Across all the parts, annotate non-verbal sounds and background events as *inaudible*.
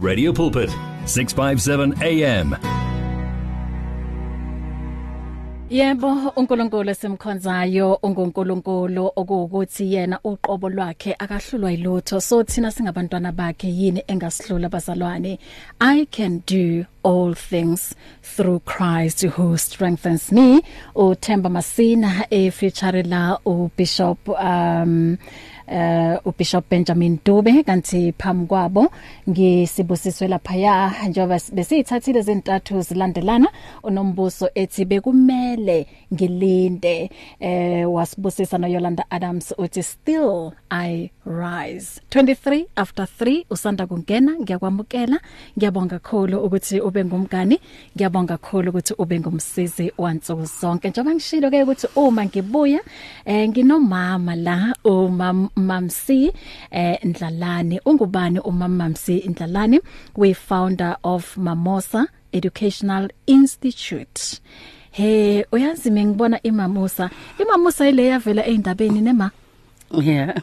Radio Pulpit 657 AM Yebo uNkulunkulu esimkhonzayo unguNkulunkulu okuwukuthi yena uqobo lwakhe akahlulwa yilutho. So thina singabantwana bakhe yini engasihlula bazalwane I can do all things through Christ who strengthens me. uThemba Masina e feature la uBishop um uh uBishop Benjamin Dube kanti phambi kwabo ngisibusiswe lapha ya njengoba besiyithathile zentathu zilandelana. Unombuso ethi bekumele ngilinde. Eh wasibusisa no Yolanda Adams uthi still I rise. 23 after 3 usanda kungena ngiyakwamukela. Ngiyabonga kakhulu ukuthi ube ngumngani. Ngiyabonga kakhulu ukuthi ube ngumsizi wansuku zonke. Njengoba ngishilo ke ukuthi uma ngibuya eh nginomama la umam Mamsi eh Ndlalane. Ungubani umama Mamsi Ndlalane? We founder of Mamosa Educational Institute. He uyazi ngibona imamusa imamusa ile yavela eindabeni nema Yeah.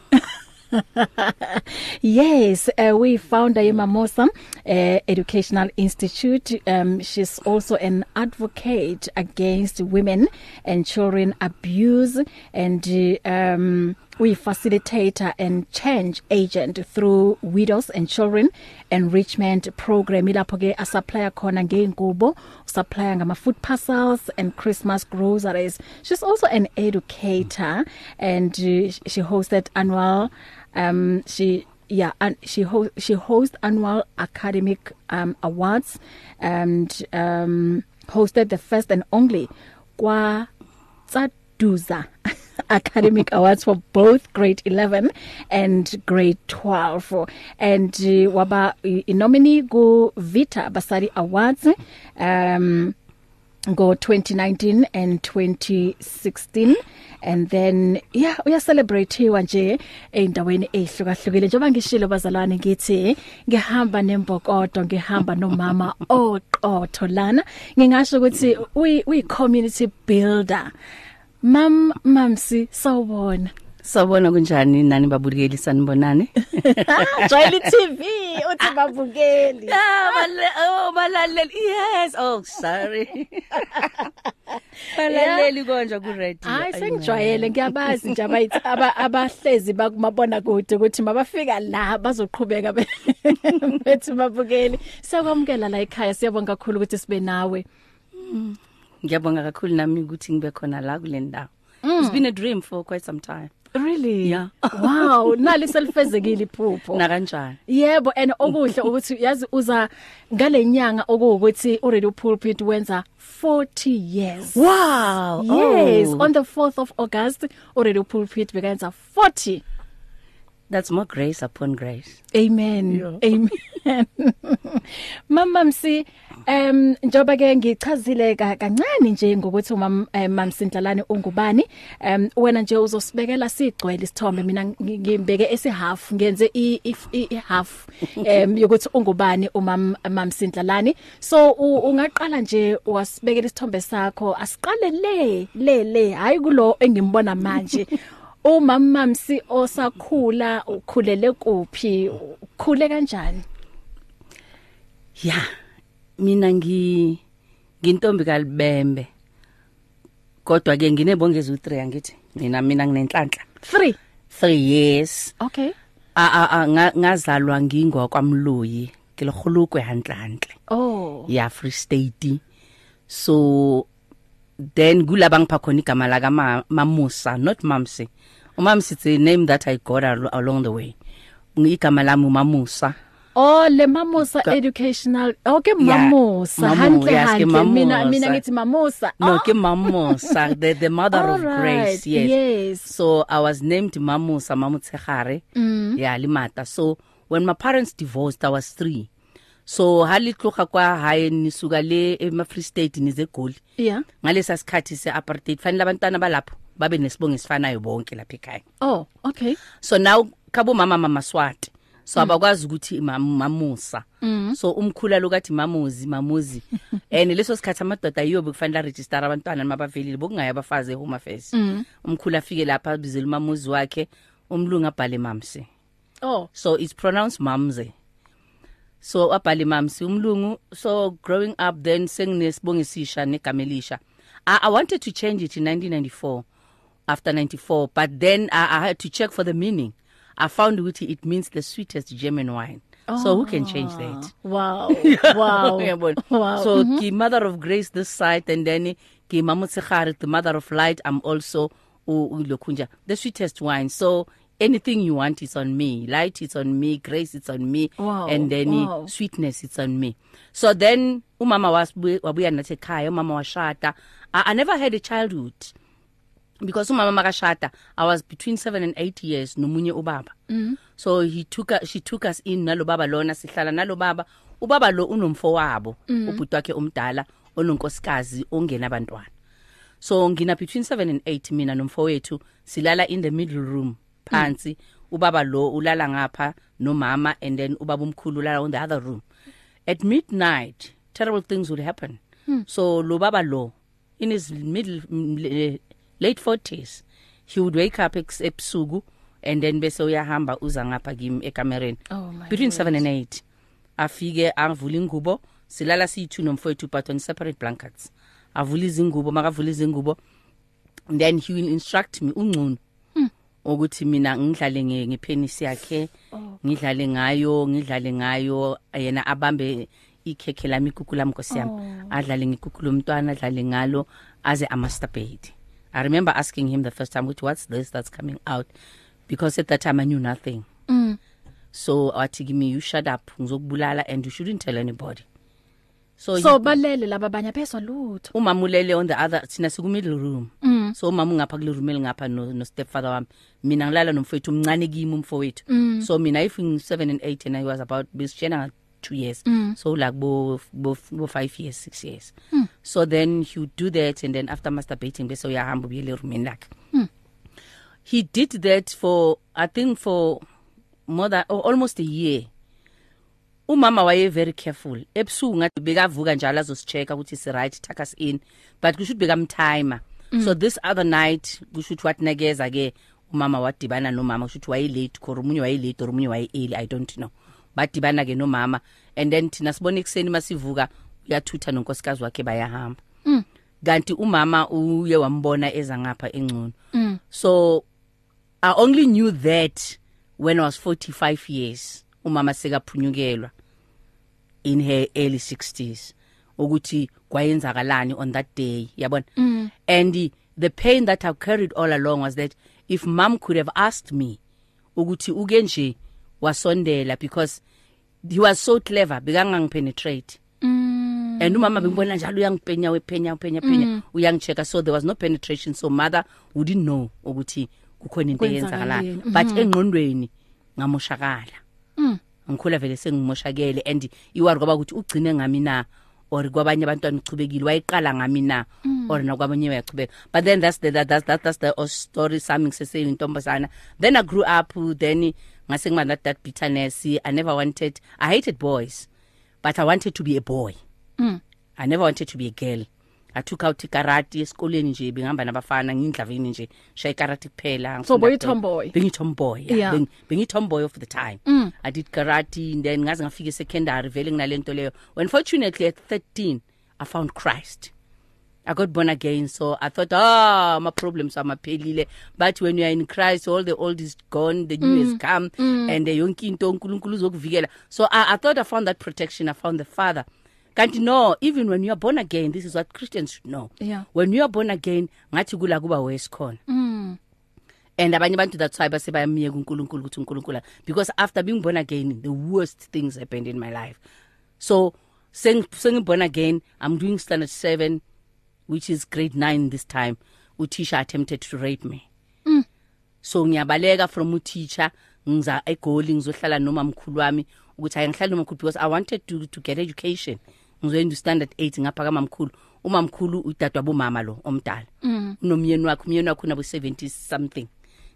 *laughs* yes, uh, we found Imamosa uh, Educational Institute. Um, she's also an advocate against women and children abuse and uh, um we facilitate and change agent through widows and children enrichment program. Ilapho ke asupplier khona ngeingubo supplier ngama food parcels and Christmas groceries. She's also an educator and she hosted annual um she yeah and she ho she hosts annual academic um awards and um hosted the first and only kwa Tsaduza academic awards for both grade 11 and grade 12 and uh, waba nominee ku Vita Basari Awards um go 2019 and 2016 and then yeah uya celebratewa nje eindaweni ehlukahlukile njengoba ngishilo bazalwane ngithi ngihamba nembokodo ngihamba nomama oqotho lana. Ngingasho ukuthi uyi uyi community builder. Mam mamsi sawubona Sawubona kunjani nani babukeli sanibonani? *laughs* Joy TV uthi babukeli *laughs* Ah, bale oh balaleli. Yes. Oh, sorry. *laughs* Balaleli konje ku radio. Hayi sengijwayele ngiyabazi nje abayithi aba abahlezi bakumabona kude ukuthi mabafika la bazoqhubeka bethi babukeli siyakwamukela la ekhaya siyabonga kakhulu ukuthi sibe nawe Ngiyabonga kakhulu nami ukuthi ngibe khona la kule ndawo. It's been a dream for quite some time. Really? Yeah. *laughs* wow, nali selifezekile iphupho. Na kanjani? Yebo and okuhle ukuthi yazi uza ngalenyanga okuwukuthi already pulpit wenza 40 years. Wow. Yes, oh, on the 4th of August already pulpit bekenza 40. that's more grace upon grace. Amen. Yeah. Amen. *laughs* Mama msi em njoba ke ngichazile ka- kancane nje ngokuthi umam mam Sintlalane ungubani em wena nje uzosibekela sigcwele isithombe. Mina ngi- ngimbeke esi half ngenze i half em yokuthi ungubani umam mam Sintlalane so ungaqala nje wasibekela isithombe sakho asiqale le le le hayi kulo engimbona manje. Umamamsi osakhula ukhulele kuphi? Ukhule kanjani? Yeah. Mina ngi ngintombi kalibembe. Kodwa ke nginebongeza u3 angithi. Mina mina nginenhlanhla. 3 3 years. okay A a a nga- ngazalwa ngingwakwamloyi kilogolokwe handlantle. oh ya Free State so then kulaba ngipha khona igama la kama Mamusa not Mamsi uMamsi it's a name that I got al along the way igama lami uMamusa oh le mamusa Ka- educational. Okay Yeah, mamusa Mamu- handle yes, ke handle mina Mamusa. mina ngithi mamusa no ke Mamusa *laughs* the the mother of Alright, grace yes. Yes. so I was named Mamusa Mamutshegare mm. yeah limata. So when my parents divorced I was 3 so halitloga kwa haye nisuka le ema Free State nize Goli. Yeah. Ngalesa sikhathi seapartheid fanele abantwana balapho babe nesibongo esifanayo bonke lapha ekhaya. Oh okay. So now khabo mama mama swati so abakwazi ukuthi mam- mamusa. So umkhula lokathi mamuzi mamuzi. *laughs* And leso sikhathi amadoda yiyo bekufanele register abantwana mabavelile bokungaya abafazi ehome affairs. Umkhula afike lapha abizela umamuzi wakhe umlungu abhale mamse. Oh. So it's pronounced mamze. So wabhala imam siumlungu so growing up then senginesibongisisha negamelisha I, i wanted to change it in 1994 after 94 but then I, i had to check for the meaning. I found ukuthi it means the sweetest german wine oh. so who can change that Wow. *laughs* Wow. Uyabona? Wow. So mm -hmm. ki mother of grace this side and then ki mamutsigari the mother of light I'm also ulokunja the sweetest wine. So anything you want is on me. Light is on me, grace is on me Wow, and then wow. sweetness is on me. So then umama wabuya nathi ekhaya umama washada. I, I never had a childhood. Because umama makashada I was between 7 and 8 years nomunye ubaba mm. so he took us, she took us in nalo baba lona sihlala nalo baba ubaba lo unomfo wabo mm. ubhuti wakhe omdala ononkosikazi ongena abantwana so ngina between 7 and 8 mina nomfowethu silala in the middle room phansi mm. ubaba lo ulala ngapha nomama and then ubaba umkhulu ulala on the other room at midnight terrible things would happen mm. so lo baba lo in his middle mm, le- late 40s he would wake up ebusuku and then bese uyahamba uza ngapha kimi ekamereni. Oh between 7 and 8 afike avula ingubo silala siyi2 nomfowethu but on separate blankets. Avula izingubo makavula izingubo then he will instruct me ungcuno ukuthi mina ngidlale nge ngepenis yakhe ngidlale ngayo ngidlale ngayo yena abambe ikhekhe lami ikuku lami nkosi yami. Adlale ngikuku lomntwana adlale ngalo aze amasturbate i remember asking him the first time which what's this that's coming out because at that time i knew nothing Mm. so wathi kimi you shut up ngizokubulala and you shouldn't tell anybody so, So balele laba abanye phezwa lutho. umama ulele on the other thina siku middle room Mm. so umama ungapha kule room elingapha no, no stepfather wami mina ngilala nomfowethu umncane kimi umfowethu Mm. so mina if ngi 7 and 8 and i was about besishena 2 years Mm. so like bo bo, bo 5 years 6 years mm. so then he would do that and then after masturbating bese uyahamba ubuyele roomini lakhe Mm. he did that for i think for more than or almost a year umama waye very careful ebusuku ngathi bekavuka njalo azosichecka ukuthi si right tuck us in but kusho ukuthi bekamtimer mm. so this other night kusho ukuthi watinekeza ke umama wadibana nomama kusho ukuthi waye late or umunye waye late or umunye waye early i don't know badibana ke nomama and then thina sibona ekseni masivuka uyathutha nonkosikazi wakhe bayahamba Mm. kanti umama uye wambona eza ngapha engcono Mm. so i only knew that when i was 45 years umama sekaphunyukelwa in her early 60s ukuthi kwayenzakalani on that day yabona Mm. and the, the pain that i carried all along was that if mom could have asked me ukuthi uke nje wasondela because he was so clever bekangangipenetrate. Mm. and umama bengibona njalo uyangipenya wephenya uphenya phenya uyangichecka so there was no penetration. So mother wouldn't know ukuthi kukhona into eyenzakalayo Kwenzakaleni. but engqondweni ngamoshakala. Mm. ngikhula vele sengimoshakele and iwari kwaba ukuthi ugcine ngami na or kwabanye abantwana uchubekile wayiqala ngami na or nakwabanye bayachubeka but then that's the that, that's that, that's the story sami ngiseseni intombazana then i grew up then ngase ngiba that, that bitterness i never wanted i hated boys but i wanted to be a boy Mm. I never wanted to be a girl. I took out karate esikoleni nje bengihamba nabafana ngindlavini nje shaya karate kuphela. So boy tomboy. Bengi tomboy. Yeah. Yeah. Beng bengi tomboy of the time. Mm. I did karate and then ngaze ngafika secondary vele nginalento leyo. Unfortunately at 13 I found Christ. I got born again so I thought ah my problems are maphelile but when you are in Christ all the old is gone the new mm. has come mm. and the yonke into uNkulunkulu uzokuvikela so I, I thought I found that protection I found the father kanti no even when you are born again this is what Christians should know Yeah. when you are born again ngathi kula kuba worse khona Mm. and abanye abantu that's why base bayamiyeka uNkulunkulu ukuthi uNkulunkulu because after being born again the worst things happened in my life so seng seng born again i'm doing standard 7 which is grade 9 this time utisha attempted to rape me. Mm. so ngiyabaleka from uteacher ngiza egoli ngizohlala noma mkhulu wami ukuthi ayangihlala noma mkhulu because i wanted to to get education. Ngizoyenda standard 8 ngapha kamamkhulu. Umamkhulu udadwa bomama lo omdala. Mm. unomyeni wakhe umyeni wakhe unabo 70 something.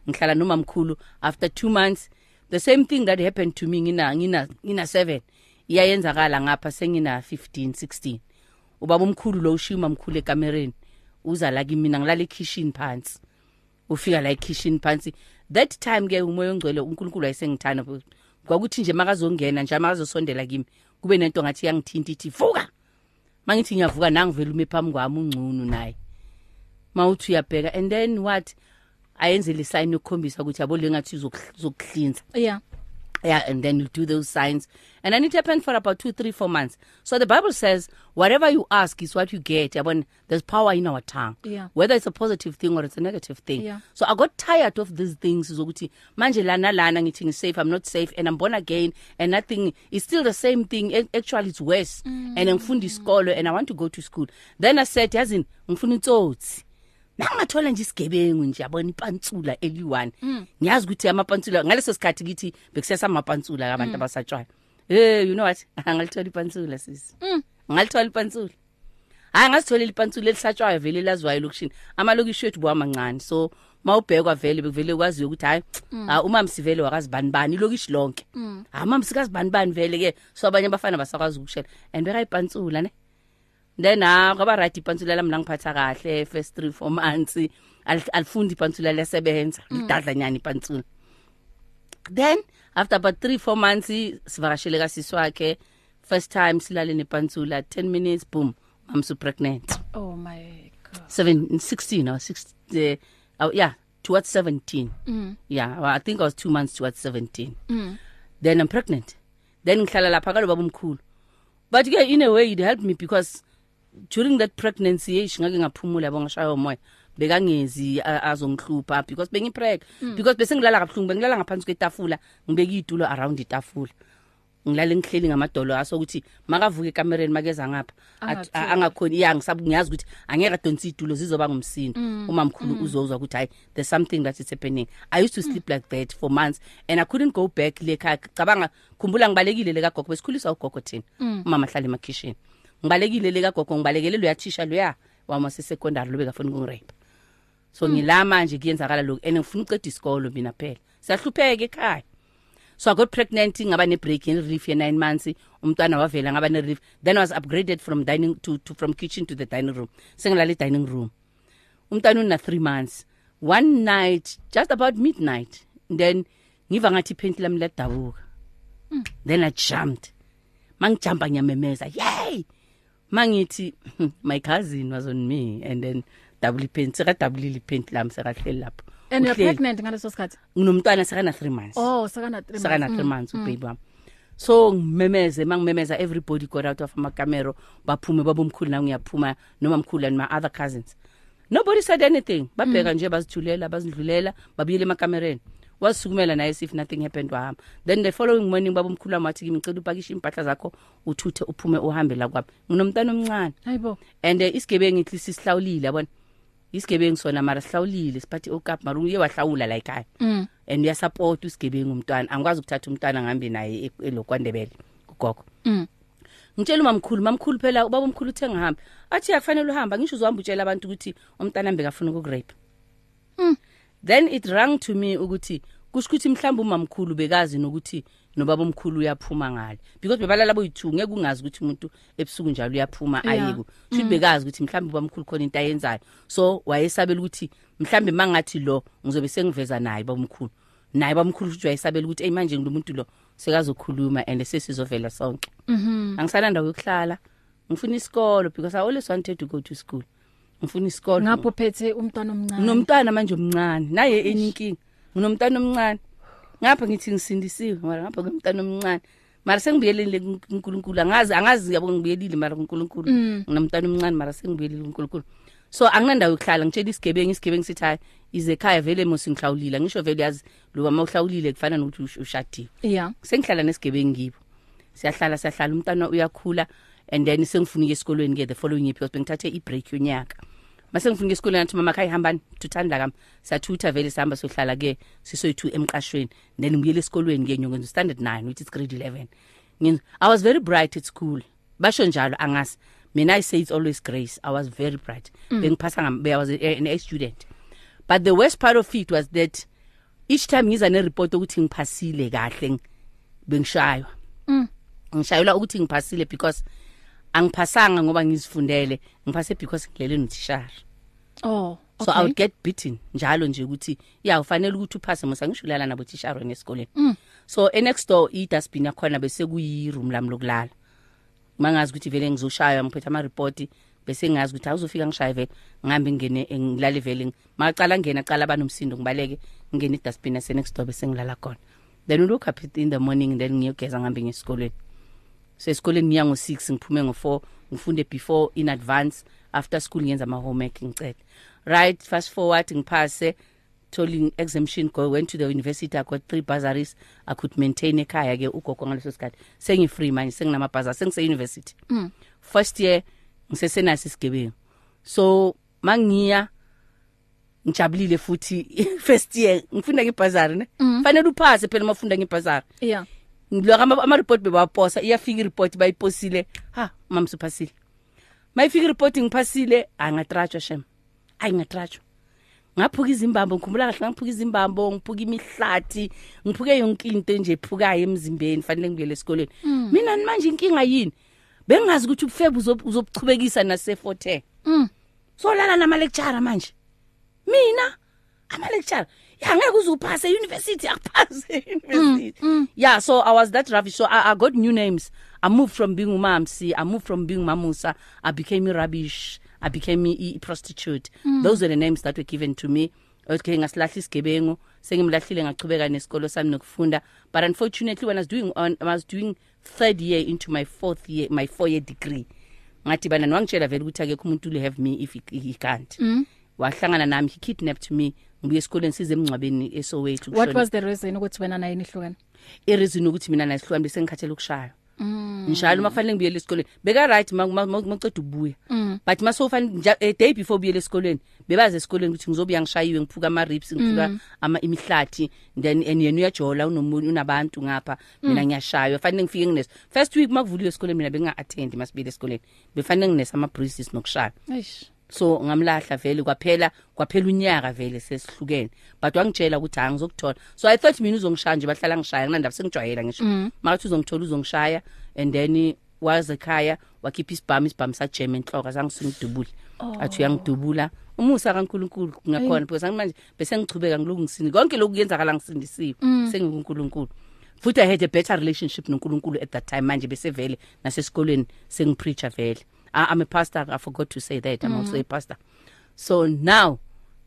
Ngihlala nomamkhulu. After 2 months the same thing that happened to me ngina ngina ngina 7 iyayenzakala ngapha sengina 15 16 ubaba omkhulu lo ushiya umamkhulu ekamereni uza la kimi mina ngilala ekitchen phansi. Ufika la ekitchen phansi. That time ke umoya ongcwele uNkulunkulu wayesengithanda kwakuthi nje makazongena nje makazosondela kimi kube nento ngathi yangithinta ithi vuka! Mangithi ngiyavuka nangivela ume phambi kwami ungcunu naye. Mawuthi uyabheka and then what ayenze le sign yokukhombisa ukuthi yabo lengathi uzokuhlinza. Yeah. Yeah and then you do those signs. And then it happened for about two three four months. So the bible says whatever you ask is what you get. Yabona there's power in our tongue. Yeah. whether it's a positive thing or it's a negative thing. Yeah. so i got tired of these things. Zokuthi manje lana lana ngithi ngisafe i'm not safe and i'm born again and nothing is still the same thing. Ac- actually it's worse. Mm. and ngifunda isikolo and i want to go to school. Then i said yazini ngifuna utsotsi nangathola nje isigebengu nje yabona ipantsula eli1 ngiyazi ukuthi amapantsula ngaleso sikhathi kithi bekusesa amapantsula abantu abasatshwayo. Hey you know what? *laughs* Angalithola ipantsula sisi ngalithola ipantsula hayi ngasithola ipantsula elisatshwayo vele lazwayo lokushini amalokishi wethu bwamancane so mawubhekwa vele bekuvele kwaziyo ukuthi hayi ah, umama sivele wakazibani bani ilokishi lonke. Ha mama sikazibani bani vele ke so abanye abafana basakwazi ukushela. And bekayipantsula ne? Then ah kwaba right ipantsula lami langiphatha kahle first 3 4 months al- alifundi ipantsula lesebenza lidadla nyani ipantsula then after about 3 4 months sivakashele kasisi wakhe first time silale nepantsula 10 minutes boom i'm so pregnant. Oh my god. 7 16 or 16 uh, uh, yeah towards 17 mm. yeah well, i think i was 2 months towards 17 Mm. then i'm pregnant. Then ngihlala lapha kalo baba omkhulu but ke in a way it helped me because during that pregnancy hey ngake ngaphumula yabo ngashaya umoya bekangezi a- azongihlupha because bengipreg Mm. because bese ngilala kabuhlungu bengilala ngaphansi kwetafula ngibeka itulo around itafula. Ngilale ngihleli ngamadolo aso ukuthi makavuka ekamereni makeza ngapha Athi- Angathuki. angakhoni ya ngisabu ngiyazi ukuthi angeke adonsa itulo zizoba ngumsindo. Mm, uma mkhulu uzozwa ukuthi hayi there's something that is happening. I used to sleep like that for months and i couldn't go back le khaya cabanga khumbula ngibalekile le kagogo besikhuliswa ugogo thina. Mm. umama ahlala emakhishini. Ngibalekile le kagogo ngibalekele lo yathisha lo ya wama secondary lo bekafuna ukungirape so ngila manje kuyenzakala lokho and ngifuna uqeda isikolo mina phela. Siyahlupheka ekhaya. So i got pregnant ngaba ne break in relief ye 9 months. Umntwana wavela ngaba ne relief then i was upgraded from dining to, to from kitchen to the dining room. Sengilala dining room. Umntwana una 3 months. One night just about midnight then ngiva ngathi iphenti lami ladabuka then i jumped. Mangijumpa ngiyamemeza yay mangithi my cousin was on me and then double iphenti seka double iphenti lami sekahleli lapho. And you're Uhleli. pregnant ngaleso sikhathi? Nginomntwana sekana 3 months. Oh sakana 3 sakana 3 months ubaby wami. So ngimemeze mangimemeza everybody got out of amakamero baphume babomkhulu na ngiyaphuma noma mkhulu and my other cousins. Nobody said anything. Babheka nje bazithulela bazidlulela babuyele emakamereni. Wasukumela naye if nothing happened wahamba then the following morning babomkhulu wami wathi kimi ngicela upakishe impahla zakho uthuthe uphume uhambe la kwami. Nginomntana omncane. Hayibo. And uh, isigebengu ithi sihlawulile yabona? Isigebengu sona mara sihlawulile siphathi okap mara uye wahlawula la ekhaya. Mm. and uyasupport usigebengu umntwana. Angikwazi ukuthatha umntwana ngihambe naye e- elokwandebele kugogo Mm. ngitshela umamkhulu mamkhulu phela ubaba omkhulu uthe ngihamba athi akufanele uhamba ngisho uzohamba utshela abantu ukuthi umntana mbe kafuna ukurape Mm. Then it rang to me ukuthi kusho ukuthi mhlawumbe umamkhulu bekazi nokuthi nobaba omkhulu uyaphuma ngale. Because bebalala boyi2 ngeke ungazi ukuthi umuntu ebusuku njalo uyaphuma Yeah. ayiko futhi bekazi ukuthi mhlawumbe ubamkhulu khona into ayenzayo. So wayesabela ukuthi mhlawumbe mangathi lo ngizobe sengiveza naye babamkhulu naye bamkhulu futhi wayesabela ukuthi hey manje ngumuntu lo sekazokhuluma and sesizovela sonke. Mhm. Angisana ndawo yokuhlala ngifuna isikolo because i always wanted to go to school. Ngifuna isikolo ngapho phethe umntwana omncane. Nginomntwana manje omncane. Naye enye inkinga nginomntwana omncane. Ngapha ngithi ngisindisiwe mara ngapha kwemntwana omncane. Mara sengibuyelele kuNkulunkulu. Angazi angazi yabo ngibuyelile mara kuNkulunkulu. Mm. nginomntwana omncane mara sengibuyelele kuNkulunkulu. So anginandawo yokuhlala. Ngitshela isigebengu isigebengu sithi hayi ize ekhaya vele mosingihlawulile. Ngisho vele yazi loba mawuhlawulile kufana nokuthi ush- ushadile. Yeah sengihlala nesigebengu ngibo. Siyahlala siyahlala. Umntwana uyakhula and then sengifuna ukuya esikolweni ke the following year because bengithathe i-break yonyaka. Mase ngifuna ukuya esikolweni athi mama khaya hambani tuthanda kami. Sathutha vele sihamba sohlala ke sisoyi2 emqashweni. Then ngiyele esikolweni ke nyongeza standard 9 which is grade 11 Ngin- i was very bright at school. Basho njalo angasi mina i say it's always grace. I was very bright. Bengiphasa ngam I was a- an A student. But the worst part of it was that each time ngiza ne report ukuthi ngiphasile kahle ng- bengishaywa. Mm. ngishayelwa ukuthi ngiphasile because angiphasanga ngoba ngizifundele. Ngiphase because ngilele nothishara oh so i would get beaten njalo nje ukuthi ya ufanele ukuthi uphase musa ngisho ulala nabo tishara esikoleni. Mm. so e next door i dustbin yakhona bese kuyi room lami lokulala. Mangazi ukuthi vele ngizoshaya ngiphethe ama report bese ngazi ukuthi awuzofika ngishaye vele ngihambe ngene ngilale vele. Maqala ngena qala banomsindo ngibaleke ngene i dustbin yase next door bese ngilala khona. Then look up in the morning then ngiyogeza ngihambe ngesikolweni so esikoleni ngiya ngo6 ngiphume ngo4 ngifunde before in advance after school ngiyenza ama homework ngicela right fast forward ngiphase tolling exemption go went to the university i got three bursaries i could maintain ekhaya ke ugogo ngaleso sikhathi. Sengi free manje senginama bursary sengise university Mm. first year ngisesenasi isigebengu. So mangiya ngijabulile futhi *laughs* first year ngifunda ngebursary ne? Fanele uphase phela mafunda ngebursary Yeah. Ngiloko ama ama report bebaposa iyafika report bayiposile. Ha mama suphasile mayifika report ngiphasile angatrajwa shem. Ayi ngatrajwa ngaphuka izimbambo ngikhumbula kahle ngaphuka izimbambo ngiphuka imihlathi ngiphuke yonke into nje ephukayo emzimbeni fanele ngibuyele esikoleni mina manje inkinga yini? Bengazi ukuthi ubufebe uzobuchubekisa nase 40 Mm. solala nama lecturer manje. Mina ama lecturer ya ngeke uzuphase university akuphase *laughs* university yeah so i was that rubbish so I, i got new names. I moved from being umamsi i moved from being mamusa i became a rubbish i became a, a prostitute those were the names that were given to me. Okay ngasilahla isigebengu sengimlahlile ngachubeka nesikolo sami nokufunda. But unfortunately when i was doing on i was doing third year into my fourth year my four year degree ngathi bana wangitshela vele ukuthi akekho umuntu will have me if he, he can't. Mm. wahlangana nami he kidnapped me. Ngibuye esikoleni size emngcwabeni esowethu What was the reason ukuthi wena naye nihlukana? ireason ukuthi mina nasihlukana bese ngikhathela ukushaya. Mm. njalo mafanele ngibuyele esikoleni? Beka right maqeda ukubuya. Mm. but masofanele a day before ubuyele esikoleni bebaze esikoleni ukuthi ngizobuya ngishayiwe ngiphuka ama ribs ngiphuka ama imihlathi then and yena uyajola unomuntu unabantu ngapha. Mina ngiyashaywa fanele ngifike ngines first week makuvuliwe esikoleni mina benga attend masibuyele esikoleni. Befanele ngines ama bruises nokushaya. Eish. So ngamlahla vele kwaphela kwaphela unyaka vele sesihlukene. But wangitshela ukuthi hayi ngizokuthola so i thought mina uzongishaya nje bahlala ngishaya kunandaba sengijwayela ngisho. Makathi uzongithola uzongishaya and then waze ekhaya wakhipha isibhamu isibhamu sajema enhloko azange singidubule athi uyangidubula. Umusa kaNkuluNkulu ngakhona because angimanje bese ngichubeka ngiloku ngisini. Konke lokhu kuyenzakala ngisindisiwe sengikuNkulunkulu futhi i had a better relationship noNkulunkulu at that time manje bese vele nasesikolweni sengipreacher vele. I, i'm a pastor i forgot to say that i'm also a pastor so now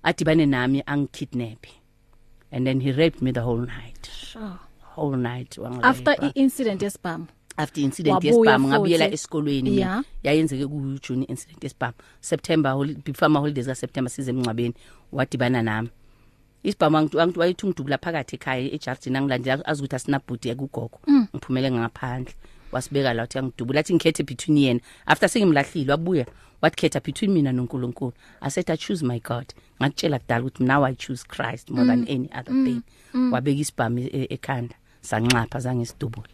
adibane nami angikidnap and then he raped me the whole night Sure. whole night wangirape. After i-incident yesibhamu. after incident Wabuya yesibhamu ngabuyela futhi. esikolweni mina. Yeah. yayenzeke ku June incident yesibhamu September holi- before ama holidays ka September size emncwabeni wadibana nami isibhamu angithi angithi wayethi ngidubula phakathi ekhaya ejardini angilandela azi ukuthi asinabhudi ekugogo ngiphumele ngaphandle wasibeka la uthi angidubula athi ngikhethe between yena. After sengimlahlile wabuya wathi khetha between mina noNkulunkulu. I said i choose my god. Ngakutshela kudala ukuthi now i choose christ more than any other thing. Wabeka isibhamu e- e- ekhanda sanxapha zange sidubule.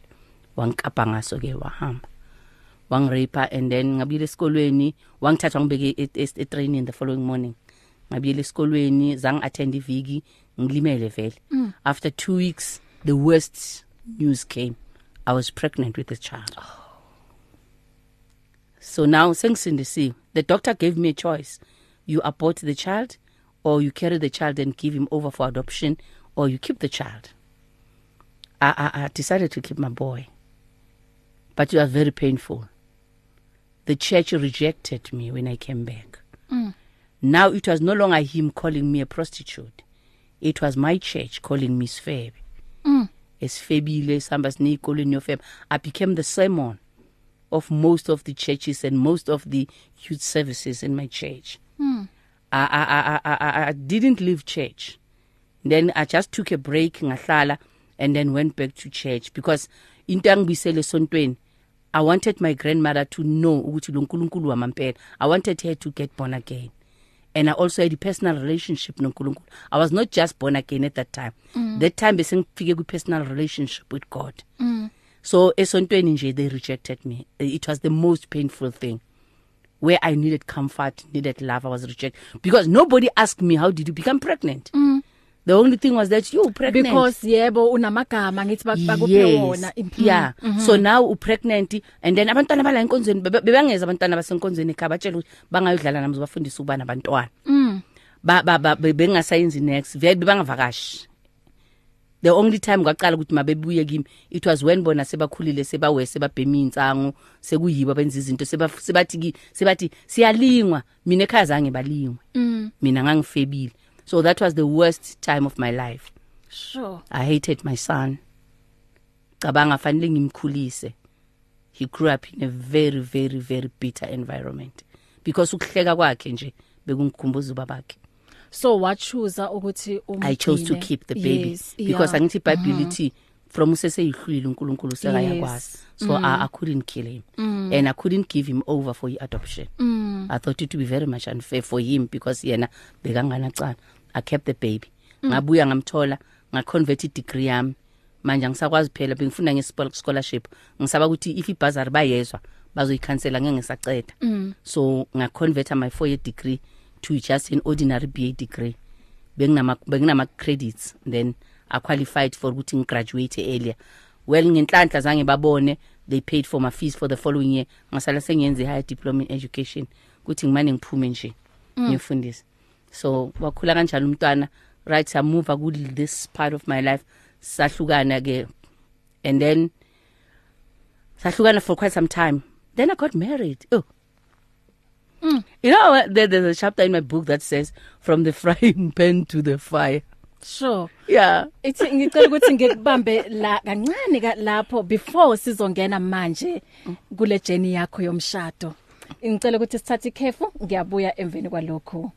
Wangikapa ngaso ke wahamba. Wangirape and then ngabuyela esikolweni wangithatha ngibeke e- e- etraining the following morning. Ngabuyela esikolweni zangi attend iviki ngilimele vele. After 2 weeks the worst news came. I was pregnant with a child. So now sengisindisiwe the doctor gave me a choice. You abort the child or you carry the child and give him over for adoption or you keep the child. I i, I decided to keep my boy. But it was very painful. The church rejected me when i came back. Now it was no longer him calling me a prostitute. It was my church calling me sfebe. Esifebile sihamba sineyikolweni yofebe i became the sermon of most of the churches and most of the youth services in my church. I, I, I, I, I- I didn't leave church. Then i just took a break ngahlala and then went back to church. Because into angibisele esontweni i wanted my grandmother to know ukuthi lo nkulunkulu wamampela i wanted her to get born again. And i also had a personal relationship nonkulunkulu. I was not just born again at that time. Mm. that time besengifike kwi-personal relationship with god. Mm. so esontweni nje they rejected me. It was the most painful thing. Where i needed comfort needed love i was rejected. Because nobody asked me how did you become pregnant? Mm. The only thing was that you pregnant Because yebo unamagama ngithi bak- bakuphe yes. wona. Mhm. yeah mm -hmm. so now upregnant and then abantwana bala enkonzweni bebe- bebangeza abantwana basenkonzweni ekhaya batshela ukuthi bangayodlala nami zobafundisa ukuba nabantwana Mm. ba ba ba be- bengasayenzi next vele bebangavakashi the only time kwaqala ukuthi mabebuye kimi it was when bona sebakhulile sebawe sebabhema insangu sekuyibo benza izinto seba sebathi sebathi siyalingwa mina ekhaya zange balingwe Mm. mina ngangifebile so that was the worst time of my life. Sure. i hated my son. Cabanga fanele ngimkhulise. He grew up in a very very very bitter environment. Because ukuhleka kwakhe nje bekungikhumbuza ubabakhe So wachuza ukuthi umgcine. i chose to keep the baby yes, because yeah. angithi iBhayibheli ithi from useseyihlwile uNkulunkulu sekayakwazi. So I, I couldn't kill him. And I couldn't give him over for adoption I thought it would be very much unfair for him because yena bekangana cala I kept the baby. Ngabuya ngamthola ngaconvert degree yami. Manje angisakwazi phela bengifunda nge scholarship. Ngisaba ukuthi if ibuzzer bayezwa bazoyikhansela ngeke ngisaceda. So ngaconvert my 4 year degree to just an ordinary BA degree. Benginama benginama credits then I qualified for ukuthi ngigraduate earlier. Well ngenhlanhla zange babone they paid for my fees for the following year. Ngasala sengiyenze higher diploma in education. Ukuthi ngimane ngiphume nje ngifundise so wakhula kanjalo umntwana right I move ku this part of my life sahlukana ke and then sahlukana for quite some time then I got married oh Mm. You know, what? there, there's a chapter in my book that says from the frying *laughs* pan to the fire. Sure. Yeah. Ithi ngicela ukuthi ngikubambe la kancane ka lapho before sizongena manje kule journey yakho yomshado. Ngicela ukuthi sithathe ikhefu ngiyabuya emveni kwalokho.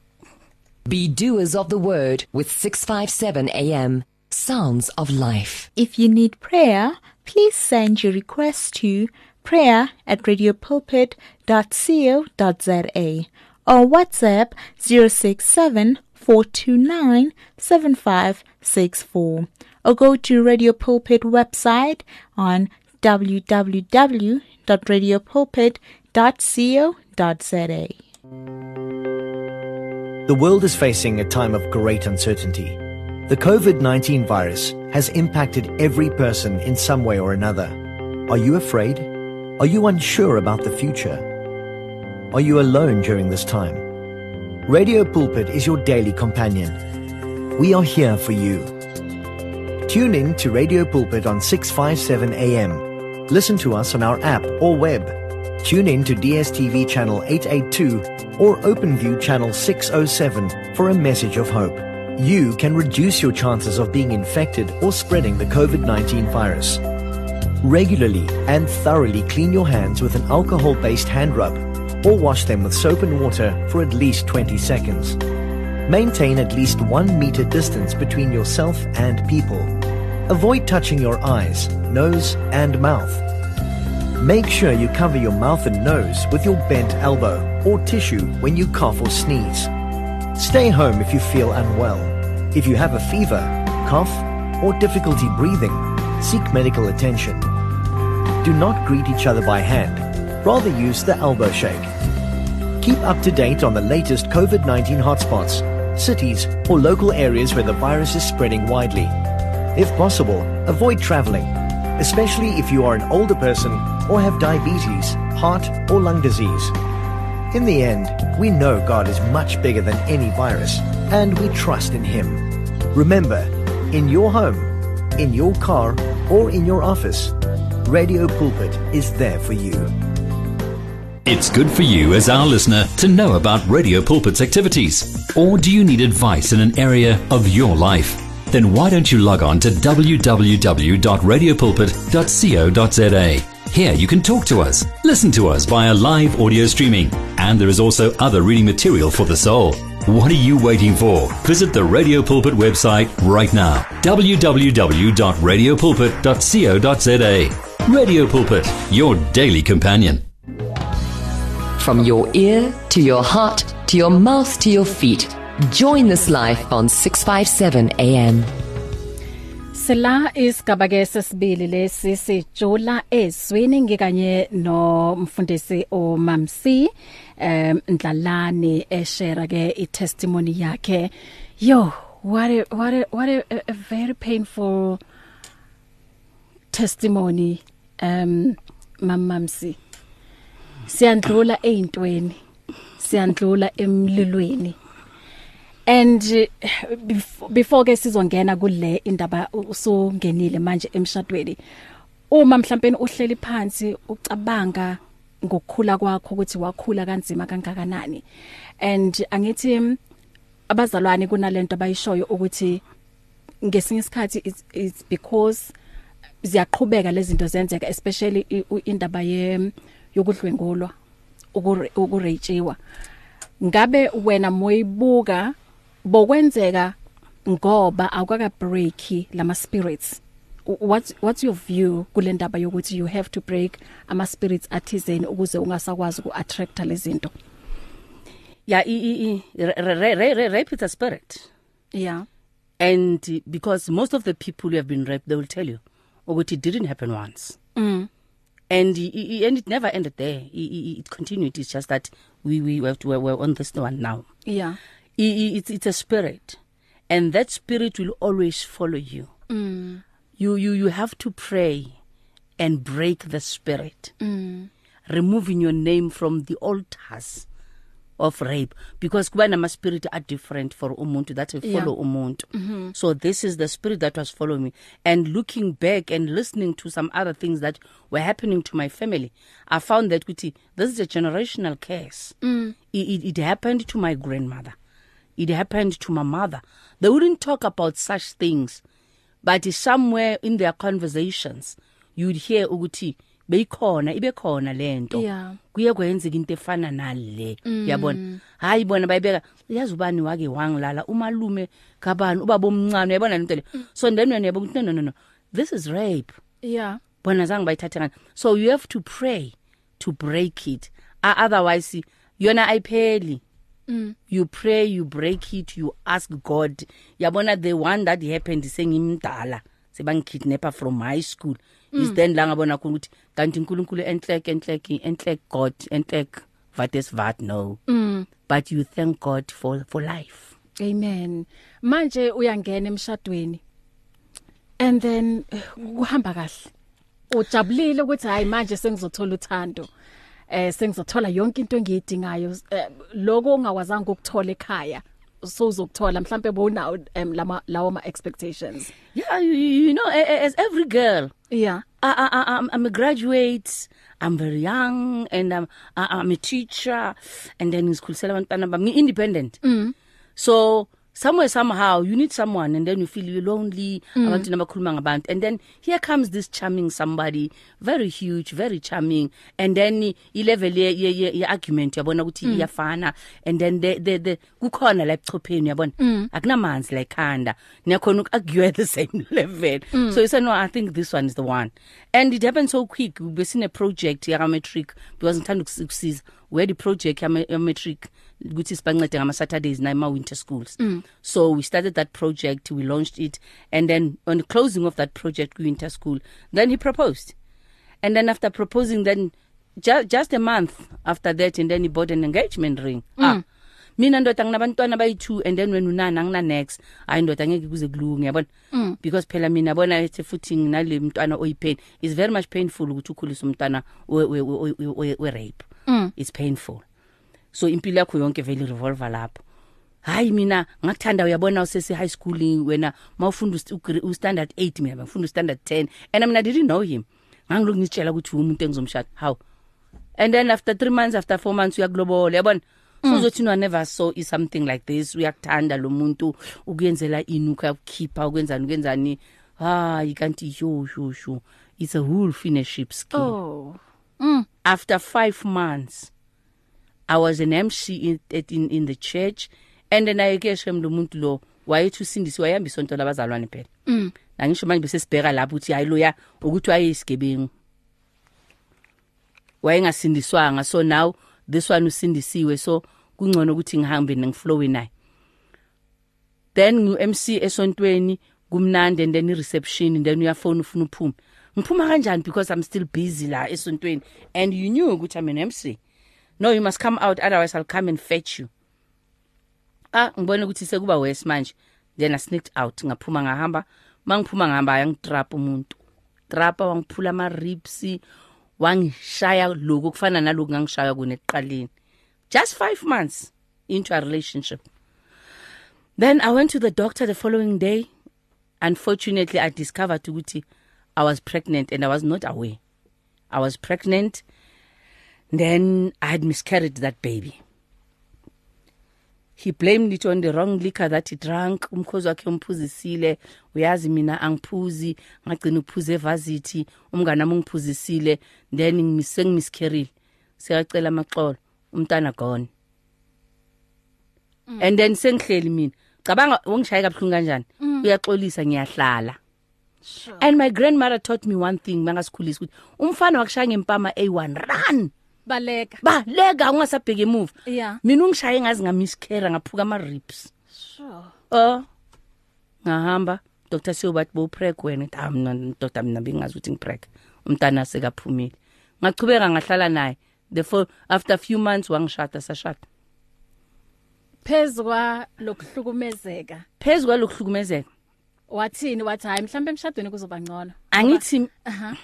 Be doers of the word with 657 AM. Sounds of life. If you need prayer, please send your request to prayer at radiopulpit.co.za or WhatsApp 067 429 7564 or go to Radio Pulpit website on www.radiopulpit.co.za. The world is facing a time of great uncertainty. The COVID 19 virus has impacted every person in some way or another. Are you afraid? Are you unsure about the future? Are you alone during this time? Radio Pulpit is your daily companion. We are here for you. Tune in to Radio Pulpit on 657 AM. Listen to us on our app or web. Tune in to DSTV channel 882 or OpenView channel 607 for a message of hope. You can reduce your chances of being infected or spreading the COVID-19 virus. Regularly and thoroughly clean your hands with an alcohol-based hand rub or wash them with soap and water for at least 20 seconds. Maintain at least one meter distance between yourself and people. Avoid touching your eyes, nose, and mouth. Make sure you cover your mouth and nose with your bent elbow or tissue when you cough or sneeze. Stay home if you feel unwell. If you have a fever, cough, or difficulty breathing, seek medical attention. Do not greet each other by hand. Rather use the elbow shake. Keep up to date on the latest COVID 19 hotspots, cities, or local areas where the virus is spreading widely. If possible, avoid traveling, especially if you are an older person or have diabetes, heart, or lung disease. In the end, we know God is much bigger than any virus, and we trust in Him. Remember, in your home, in your car, or in your office, Radio Pulpit is there for you. It's good for you as our listener to know about Radio Pulpit's activities. Or do you need advice in an area of your life? Then why don't you log on to www.radiopulpit.co.za? Here you can talk to us, listen to us via live audio streaming, and there is also other reading material for the soul. What are you waiting for? Visit the Radio Pulpit website right now. www.radiopulpit.co.za. Radio Pulpit, your daily companion. From your ear to your heart to your mouth to your feet. Join this life on 657 AM. Sila isigaba ke sesibili lesi sijula ezwini ngikanye no mfundisi uMamsi um Ndlalane eshare ke i testimony yakhe. Yo what a what a what a, a very painful testimony um mamamsi siyandlula eintweni siyandlula emlilweni. And uh, before, ke sizongena kule indaba usungenile manje emshadweni uma mhlawumbe uhleli phansi ucabanga ngokukhula kwakho ukuthi wakhula kanzima kangakanani. And angithi abazalwane kunalento abayishoyo ukuthi ngesinye isikhathi it's, it's because ziyaqhubeka lezi zinto zenzeka especially indaba ye yokudlwengulwa ukurejhiwa ngabe wena moyibuka bokwenzeka ngoba akaka break lama spirits. What's what's your view kule ndaba yokuthi you have to break ama spirits athizeni ukuze ungasakwazi ku attract lezinto yeah i i rape is a spirit. Yeah. And because most of the people who have been raped they will tell you ukuthi it didn't happen once. Mm. And and it never ended there. It, it continued. It's just that we we have to we're on this one now. Yeah. It's it's a spirit. And that spirit will always follow you. Mm. You you you have to pray and break the spirit. Mm. Removing your name from the altars of rape. Because kuba nama spirit are different for umuntu that will follow yeah. umuntu. Mm -hmm. so this is the spirit that was following me. And looking back and listening to some other things that were happening to my family i found that kuti this is a generational case mm. it, it, it happened to my grandmother. It happened to my mother. They wouldn't talk about such things but somewhere in their conversations you'd hear ukuthi beyikhona ibe khona lento kuye kwenzeka into efana nale. Mm. yabona? Hayi bona bayibeka yazi ubani wake wangilala? Umalume kabani? Ubaba omncane. Uyabona lento le? Mm. so then wena yabo no no no no. This is rape. Yeah. Bona zange bayithathe ngani so you have to pray to break it. Otherwise yona ayipheli. Mm. you pray you break it you ask god yabona the one that happened sengimdala sebangikidnapper from high school mm. is then la ngabona khona ukuthi kanti uNkulunkulu enhleke enhleke enhleke god enhleke what is what no mm. but you thank god for for life amen manje uyangena emshadweni and then kuhamba kahle ujabulile ukuthi hayi manje sengizothola uthando eh sengizothola yonke into engiyidingayo lokho ongakwazanga ukuthola ekhaya so uzokuthola mhlambe bonawo um, lama lawo ma expectations yeah you, you know as every girl yeah. I, I I'm I'm a graduate I'm very young and I'm I, I'm a teacher and then ngizikhulisela abantwana bami independent mm. so somewhere somehow you need someone and then you feel you're lonely mm. abantu nabakhuluma ngabantu and then here comes this charming somebody very huge very charming and then ilevel ye ye, ye argument yabona ukuthi mm. iyafana and then the the, the kukhona la echopheni yabona mm. akunamanzi la ekhanda niyakhona ukargue the same *laughs* level mm. so you say no i think this one is the one and it happened so quick besine project ya matric because ngithanda ukusiza we had a project ya matric ukuthi sibancede ngama Saturdays na ema winter schools mm. so we started that project we launched it and then on the closing of that project winter school then he proposed and then after proposing then just just a month after that and then he bought an engagement ring mm. ah mina ndoda nginabantwana bayi2 and then when unana ngina next hayi ndoda ngeke kuze kulunge yabona mm. because phela mina yabona ethi futhi nginale mntwana oyipain is very much painful ukuthi ukhulisa umntwana we we, we, we, we rape mm. it's painful so impilo yakho yonke vele revolver lapho. Hayi mina ngakuthanda uyabona usese high school wena mawufunda u standard 8 mina ngifunda u standard 10 and mina didn't know him. Ngangiloku ngitshela ukuthi umuntu engizomshada. How and then after 3 months after 4 months uyaglobola yabona so uzothi no never saw is something like this. Uyakuthanda lo muntu ukuyenzela ini ukukhipha ukwenzani ukwenzani? Hayi kanti yo yo yo it's a wolf in a sheep's skin oh. Mm. after 5 months I was an MC in in, in the church and then ayekeshe lo muntu lo wayethi usindisi wayihamba isonto labazalwane phela. Mm. nangisho manje bese sibheka lapho uthi hayi loya ukuthi wayesigebengu wayengasindiswanga so now this one usindisiwe so kungcono ukuthi ngihambe ngiflowe naye. Then ngu MC esontweni kumnandi and then i reception and then uyafona ufuna uphume. Ngiphuma kanjani because I'm still busy la esontweni? And you knew ukuthi I'm an MC no you must come out otherwise I'll come and fetch you. Ah ngibone ukuthi sekuba worse manje. Then I sneaked out ngaphuma ngahamba. Mangiphuma ngihamba yangitrap umuntu. Trapa wangiphula ama ribs wangishaya lokho kufana naloku ngangishaya kune eqaleni just 5 months into a relationship. Then i went to the doctor the following day. Unfortunately i discovered ukuthi i was pregnant and i was not aware. I was pregnant then i had miscarried that baby. He blamed it on the wrong liquor that he drank. Umkhozi wakhe umphuzisile. Uyazi mina angiphuzi ngagcina uphuze evasithi umngane nami ungiphuzisile then ngimise ngimiscarried siyacela amaxolo. Umntana gone. And then sengihleli mina. Cabanga ungishaye kabuhlungu kanjani? Uyaxolisa ngiyahlala. And my grandmother taught me one thing mangasikhulisa ukuthi umfana wakushaya ngempama A1 run! Baleka. Baleka ungasabheki emuva. Yeah. mina ungishaye ngazi ngamiscare ngaphuka ama ribs sure. Oh ngahamba Dr Siyo bathi bo preg wena ah mina ndoda mina bengazi ukuthi ngipreg umntana sekaphumile. Ngachubeka ngahlala naye. The for after a few months wangishada sashada. Phezwa lokuhlukumezeka phezulu kwalokuhlukumezeka wathini wathi hayi mhlawumbe emshadweni kuzoba ngcono. Angithi aha.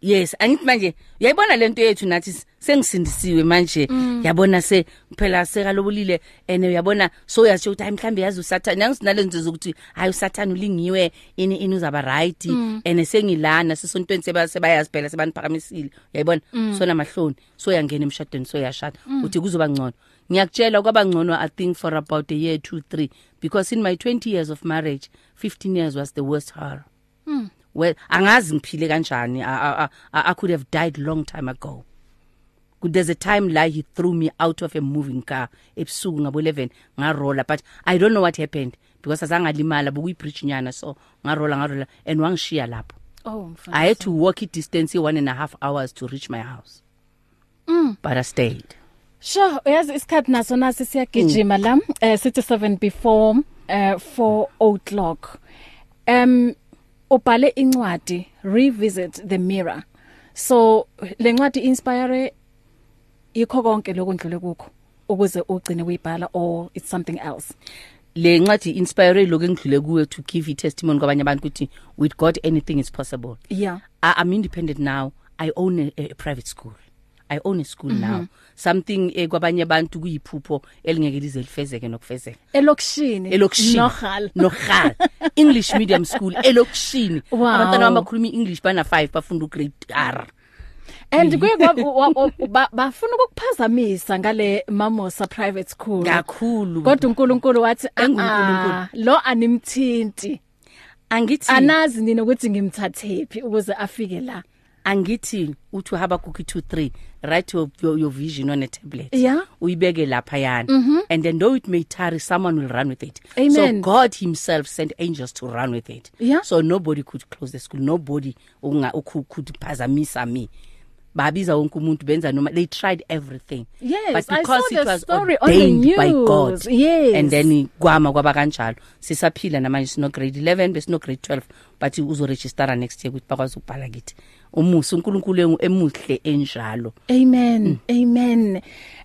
Yes angithi manje uyayibona lento yethu nathi s- sengisindisiwe manje. Yabona se phela sekalobulile and uyabona so uyasho ukuthi hayi mhlambe yazi usathana nangisinalento zokuthi hayi usathana ulingiwe ini ini uzaba right. And sengilana sesontweni seba sebayazi phela sebaniphakamisile uyayibona so namahloni so yangena emshadweni so yashada uthi kuzoba ngcono. Ngiyakutshela kwaba ngcono i think for about a year 2 3 because in my 20 years of marriage 15 years was the worst horror well angazi ngiphile kanjani? I, I, I, I could have died long time ago. Good, there's a time la he threw me out of a moving car. Ebusuku ngabo 11 ngarola but i don't know what happened because azangalimala bokuyi bridge nyana so ngarola ngarola and wangishiya lapho. Oh mfana i had to walk it distance one and a half hours to reach my house. Mm. but i stayed. Sure, uyazi isikhathi naso nasi siyagijima la eh sithi 7 before eh 4 o'clock. Um ubhale incwadi Revisit the Mirror. So lencwadi inspire yikho konke lokundlule kukho ukuze ugcine uyibhala or it's something else. le ncwadi inspire lokho engidlule kuwe to give testimony kwabanye abantu ukuthi with god anything is possible Yeah. I, I'm independent now. I own a, a private school. I own a school mm -hmm. now. Something eh, kwabanye abantu kuyiphupho elingeke lize lifezeke nokufezeka. Elokishini. Elokishini. Nohal. *laughs* Nohal. English medium school elokishini. Wow. Abantwana abakhuluma English bana 5 bafunda ugrade R. And kuye kwa- *laughs* wa- wa- ba- bafuna ukukuphazamisa ngale Mamosa private school. Kakhulu. Kodwa uNkulunkulu wathi EnguNkulunkulu. "Ah, lo animthinti. angithi Anazi nini ukuthi ngimthathephi ukuze afike la. Angithi uthi Habakkuk 2:3 write your, your your vision on a tablet Yeah. uyibeke lapha yana mm -hmm. and then though it may tarry someone will run with it Amen. so god himself sent angels to run with it Yeah. so nobody could close the school nobody unga could phazamisa me babiza wonke umuntu benza noma they tried everything Yes, but because it was ordained by god. Yes. and then kwama kwaba kanjalo sisaphila namanje sino grade 11 besino grade 12 but uzoregistera next year ukuthi bakwazi ukubhala kithi umusa uNkulunkulu engu- emuhle enjalo Amen. Amen.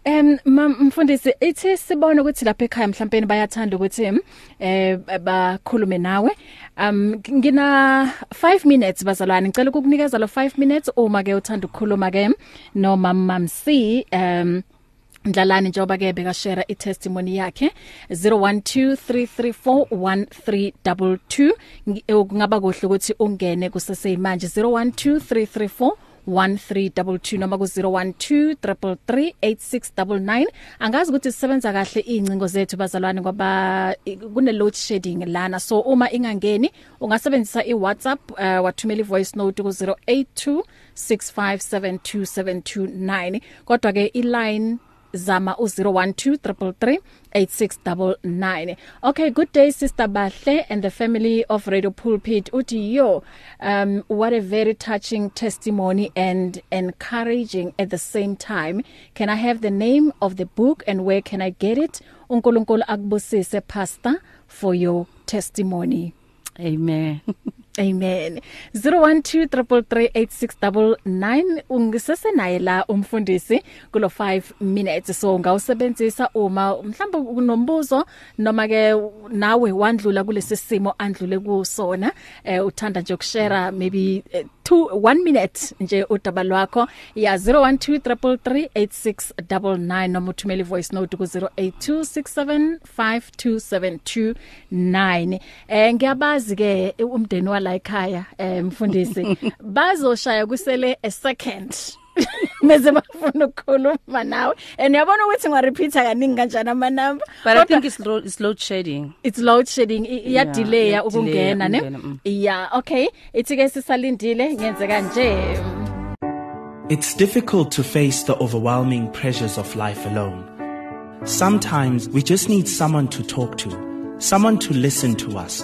Em mam mfundisi ithi sibone ukuthi lapha ekhaya mhlawumbe bayathanda ukuthi em, eh bakhulume nawe. Um ngina 5 minutes bazalwane ngicela ukukunikeza lo 5 minutes uma ke uthanda ukukhuluma ke no mam mam C um Ndlalani njengoba ke beka share i testimony yakhe 0123341322 Ngi- eh, kungaba kuhle ukuthi ungene kusese manje 012334 1322 noma ku 0123338699 angazi ukuthi sisebenza kahle incingo zethu bazalwane ngoba i- kune load shedding lana. So uma ingangeni ungasebenzisa i WhatsApp uh, wathumela i voice note ku 0826572729 kodwa ke i line zama u0123338699 okay good day sister bahle and the family of radio pulpit. Uthi yo um what a very touching testimony and encouraging at the same time. Can i have the name of the book and where can i get it? uNkulunkulu akubusise pastor for your testimony. Amen. *laughs* Amen. 0123338699 ungisese naye la umfundisi kulo 5 minutes. So ngawusebenzisa uma mhlawumbe unombuzo noma ke nawe wandlula kulesi simo andlule kusona eh uthanda nje ukushare maybe eh, 2 1 minute nje udaba lwakho. Ya 0123338699 noma uthumela voice note ku 0826752729 eh ngiyabazi ke umndeni wala ekhaya eh mfundisi *laughs* bazoshaya kusele a second. *laughs* meze bafuna ukukhuluma nawe. And uyabona ukuthi ngiwa repeater kaningi kanjani ama number but i think it's load, it's load shedding. It's load shedding. Iya Yeah, delay ukungena ne? mm. yeah okay. Ithi ke sisalindile ngenze kanje. It's difficult to face the overwhelming pressures of life alone. Sometimes we just need someone to talk to, someone to listen to us.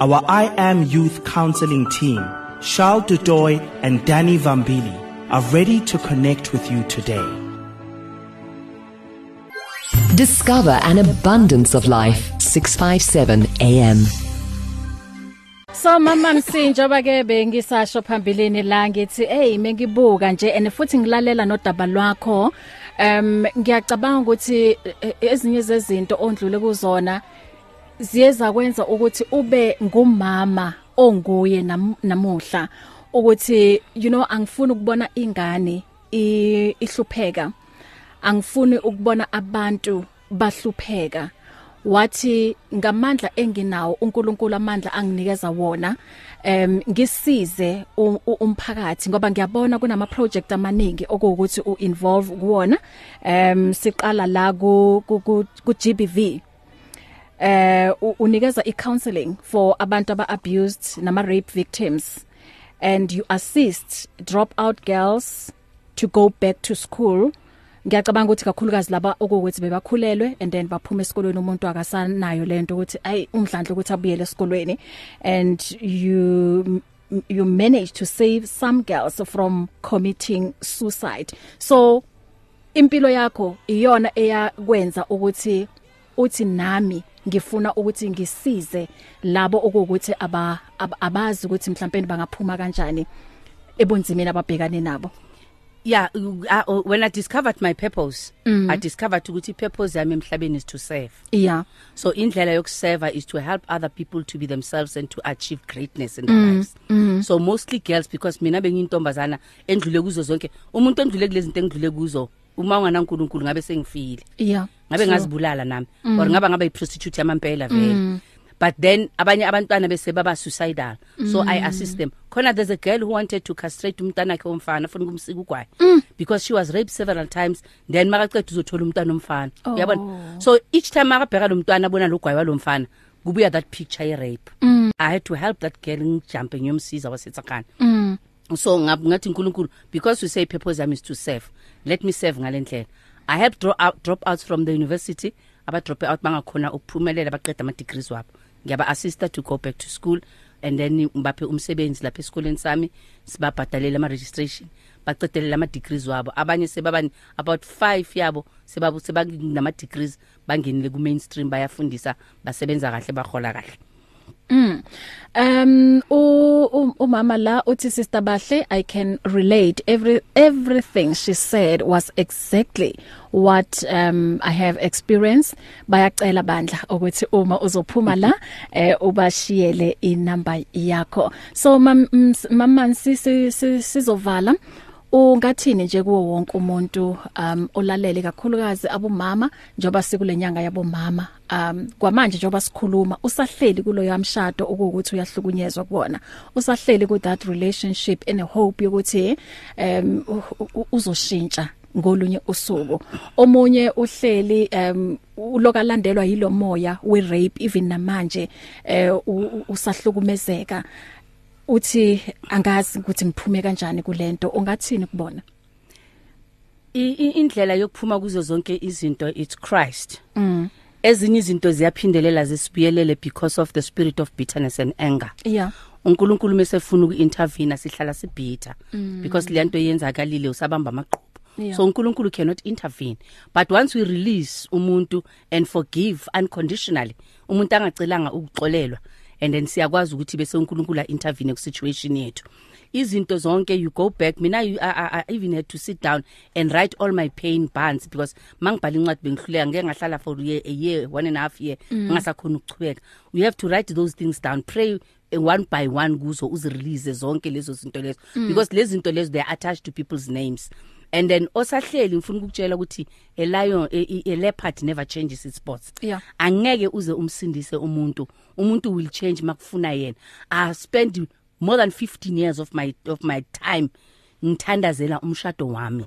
Our I Am Youth Counseling team, Charles Dudoy and Danny Vambili, are ready to connect with you today. Discover an abundance of life. 657 AM. So mama msinjoba ke bengisasho phambilini la ngithi hey mengibuka nje and futhi ngilalela nodaba lwakho um ngiyacabanga ukuthi eh, ezinye zezinto ondlule kuzona ziyeza kwenza ukuthi ube ngumama onguye nam- namuhla ukuthi you know angifuni ukubona ingane ihlupheka. Angifuni ukubona abantu bahlupheka. Wathi ngamandla enginawo uNkulunkulu amandla anginikeza wona em ngisize umphakathi ngoba ngiyabona kunama project amaningi okuwukuthi uinvolve kuwona. Em siqala la ku ku GBV eh u- unikeza icounseling for abantu aba abused nama rape victims and you assist dropout girls to go back to school. Ngiyacabanga ukuthi kakhulukazi laba okuwukuthi bebakhulelwe and then baphuma esikolweni umuntu akasanayo lento ukuthi ay umdlandla ukuthi abuyele esikolweni. And you you manage to save some girls from committing suicide. So impilo yakho iyona eyakwenza ukuthi uthi nami ngifuna ukuthi ngisize labo okuwukuthi aba ab- abazi ukuthi mhlawumbe bangaphuma kanjani ebunzimeni ababhekane nabo yeah uh, uh, when i discovered my purpose mm. i discovered ukuthi purpose yami emhlabeni is to serve yeah so indlela yokuserve is to help other people to be themselves and to achieve greatness in their mm. lives mm. so mostly girls because mina bengiyintombazana endlule kuzo zonke umuntu endlule kulezi zinto engidlule kuzo uma unganaNkulunkulu ngabe sengifile yeah ngabe So- ngazibulala nami mm. or ngaba ngaba iprostitute yamampela vele mm. but then abanye abantwana bese baba suicidal so mm. i assist them khona there's a girl who wanted to castrate umntana wakhe omfana afuna ukumsika ugwayi mm. because she was raped several times then makaqeda uzothola umntana omfana Oh. uyabona so each time akabheka lo mntwana abona lo gwayi walomfana kubuya that picture ye rape mm. i had to help that girl ngijumpe ngiyomsiza wasetsakana mm so ngab ngathi uNkulunkulu because we say purpose yami is to serve. Let me serve ngalendlela i help drop out drop outs from the university aba drop out bangakhona ukuphumelela baqeda ama degrees wabo. Ngiyaba assist to go back to school and then ngibaphe umsebenzi lapha esikoleni sami sibabhadalela ama registration bacedelela ama degrees wabo. Abanye sebabani about 5 yabo sebabu sebanama degrees bangenile ku mainstream bayafundisa basebenza kahle bahola kahle. Um u u- umama la uthi sister Bahle I can relate. Every everything she said was exactly what um I have experienced. Bayacela bandla ukuthi uma uzophuma la *laughs* eh ubashiyele inamba yakho. So mam ms- mama sisi si- sizovala. Ungathini nje kuwo wonke umuntu um olalele kakhulukazi abomama njoba sikulenyanga yabomama. Um kwamanje njoba sikhuluma usahleli kulo yamshado ukuthi uyahlukunyezwa kubona usahleli ku that relationship in a hope yokuthi um uzoshintsha ngolunye usuku. Omunye uhleli um ulokalandelwa yilo moya we rape even namanje eh usahlukumezeka. Uthi angazi ukuthi ngiphume kanjani kulento ungathini kubona indlela yokuphuma kuzo zonke izinto it's Christ. Mm. ezinye izinto ziyaphindelela zisibuyelele because of the spirit of bitterness and anger. Yeah. uNkulunkulu mesefuna ukuintervene sihlala sibhitha because lento yenzakalile usabamba amaqhubu. Yeah. so uNkulunkulu cannot intervene. But once we release umuntu and forgive unconditionally umuntu angacelanga ukuxolelwa. And then siyakwazi ukuthi bese uNkulunkulu intervene ku situation yethu. Izinto zonke you go back mina I, I, I even had to sit down and write all my pain bonds because mangibhala incwadi bengihluleka ngeke ngahlala for a year, a year one and a half year ngingasakhona ukuchubeka you have to write those things down. Pray eh, one by one kuzo uzirelease zonke lezo zinto lezo. Because lezi zinto lezo they are attached to people's names. And then osahleli ngifuna ukukutshela ukuthi a lion a, a- a leopard never changes its spots. Yeah. angeke uze umsindise umuntu. Umuntu will change makufuna yena. I spend more than 15 years of my of my time ngithandazela umshado wami.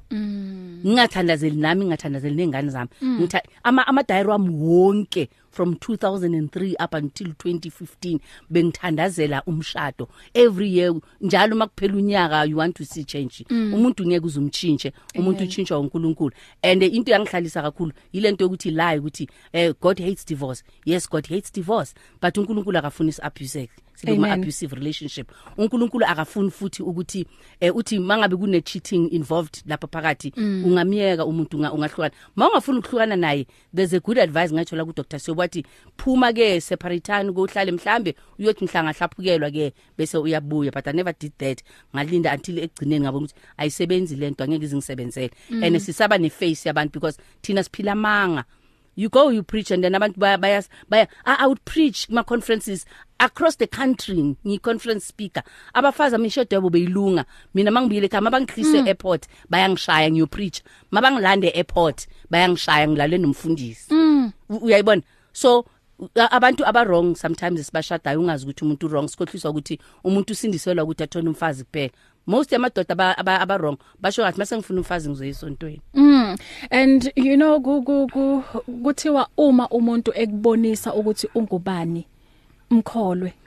Ngingathandazeli nami ngingathandazeli nengane zami. Ngitha ama ama diary wami wonke from 2003 up until 2015 bengithandazela umshado. Every year njalo makuphela unyaka you want to see change. Umuntu ngeke uzumchintshe umuntu uchintshwa uNkulunkulu and eh, into yangihlalisa kakhulu yilento yokuthi lie ukuthi eh God hates divorce. Yes God hates divorce. But uNkulunkulu akafuni is abuse siloma Amen. abusive relationship. uNkulunkulu akafuni futhi ukuthi eh uthi mangabe kune cheating involved lapha phakathi ungamiyeka umuntu unga- ungahlukana. Mawungafuni ukuhlukana naye there's a good advice ngayithola ku Dr. Sobwathi phuma ke separateani kohlale mhlambe uyothi mhlanga hlaphukelwa ke bese uyabuya. But I never did that. Ngalinda until egcineni ngabona ukuthi ayisebenzi lento angeke izingisebenzele and sisaba ne face yabantu because thina siphila manga. You go you preach and then abantu baya baya baya I, I would preach ma conferences across the country. Ngi conference speaker. Abafazi amishado yabo beyilunga. Mina mangibuyele ekhaya mabangihlise mm. airport bayangishaya ngiyo preach. Mabangilande airport bayangishaya ngilale nomfundisi. Mm. uyayibona? So abantu aba wrong sometimes sibashadayo ungazi ukuthi umuntu wrong sikhohliswa ukuthi umuntu usindiselwa ukuthi athone umfazi kuphela most yamadoda aba, aba, aba wrong basho ngathi mase ngifuna umfazi ngizoyisontweni Mm. And you know ku ku- kuthiwa uma umuntu ekubonisa ukuthi ungubani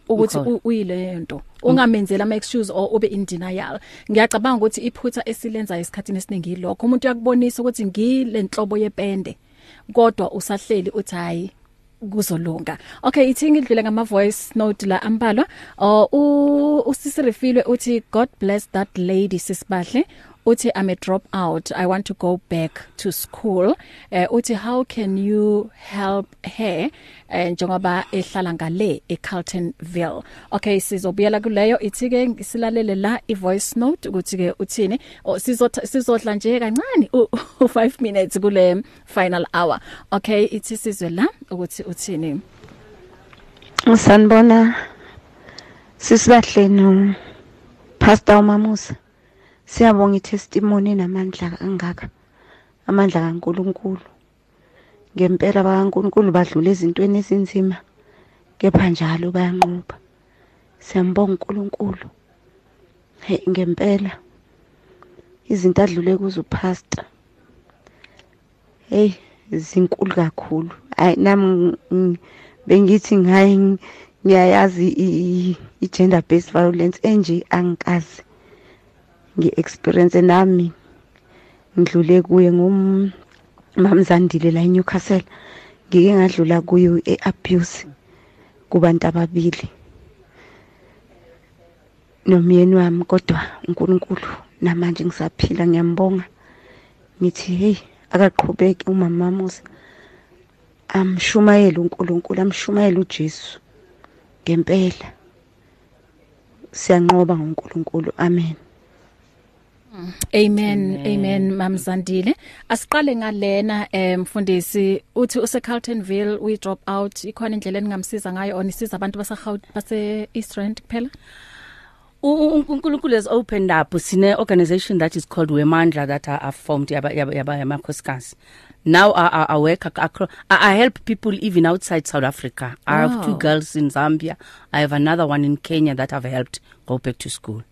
ukuthi Mkholwe. u- uyile nto ungamenzela ama excuse or ube in denial ngiyacabanga ukuthi iphutha esilenza esikhatini esiningi yilokho umuntu uyakubonisa ukuthi ngile nhlobo yepende kodwa usahleli uthi hayi kuzolunga. Okay ithi ngidlule ngama voice note la ambalwa. Oh u- usisirifilwe uthi god bless that lady sisibahle. Uthi i'm a drop out i want to go back to school. Uh, uthi how can you help her? Eh, njengoba ehlala ngale eCarltonville okay sizobuyela kuleyo ithi ke silalele la ivoice note ukuthi ke uthini? Oh, sizotha- sizodla nje kancane u 5 minutes kule final hour. Okay ithi sizwe la ukuthi uthini? Sanibona sisibahle no Pastor Mamusa. Siyabonga itestimony namandla kangaka. Amandla kaNkuluNkulu. Ngempela bakaNkuluNkulu badlula ezintweni ezinzima. Kepha njalo bayanqoba. Siyambonga uNkulunkulu. Hey ngempela izinto adlule kuzo pastor. Hey zinkulu kakhulu. Hayi nami ng- bengithi ng- ngiyayazi i- i- i gender based violence enje angikazi. Ngi experience nami. Ngidlule kuye ngum mamzandile la eNewcastle. Ngike ngadlula kuyo eabuse kubantu ababili. nomyeni wami kodwa uNkulunkulu namanje ngisaphila ngiyambonga. Ngithi hey akaqhubeki umama Musa. Amshumayele uNkulunkulu amshumayele uJesu ngempela. Siyanqoba ngoNkulunkulu amen. Amen amen. mamzandile asiqale ngalena eh, mfundisi uthi use Carltonville we drop out. Ikhona indlela engamsiza ngayo onisiza abantu basa base East Rand kuphela? U- u- uNkulunkulu has opened up. Sine organization that is called Wemandla that are, are formed yaba yaba yaba yamakhosikazi. Now I, I, I work ac- across I, I help people even outside South Africa. I have Wow. two girls in Zambia. I have another one in Kenya that I've helped go back to school.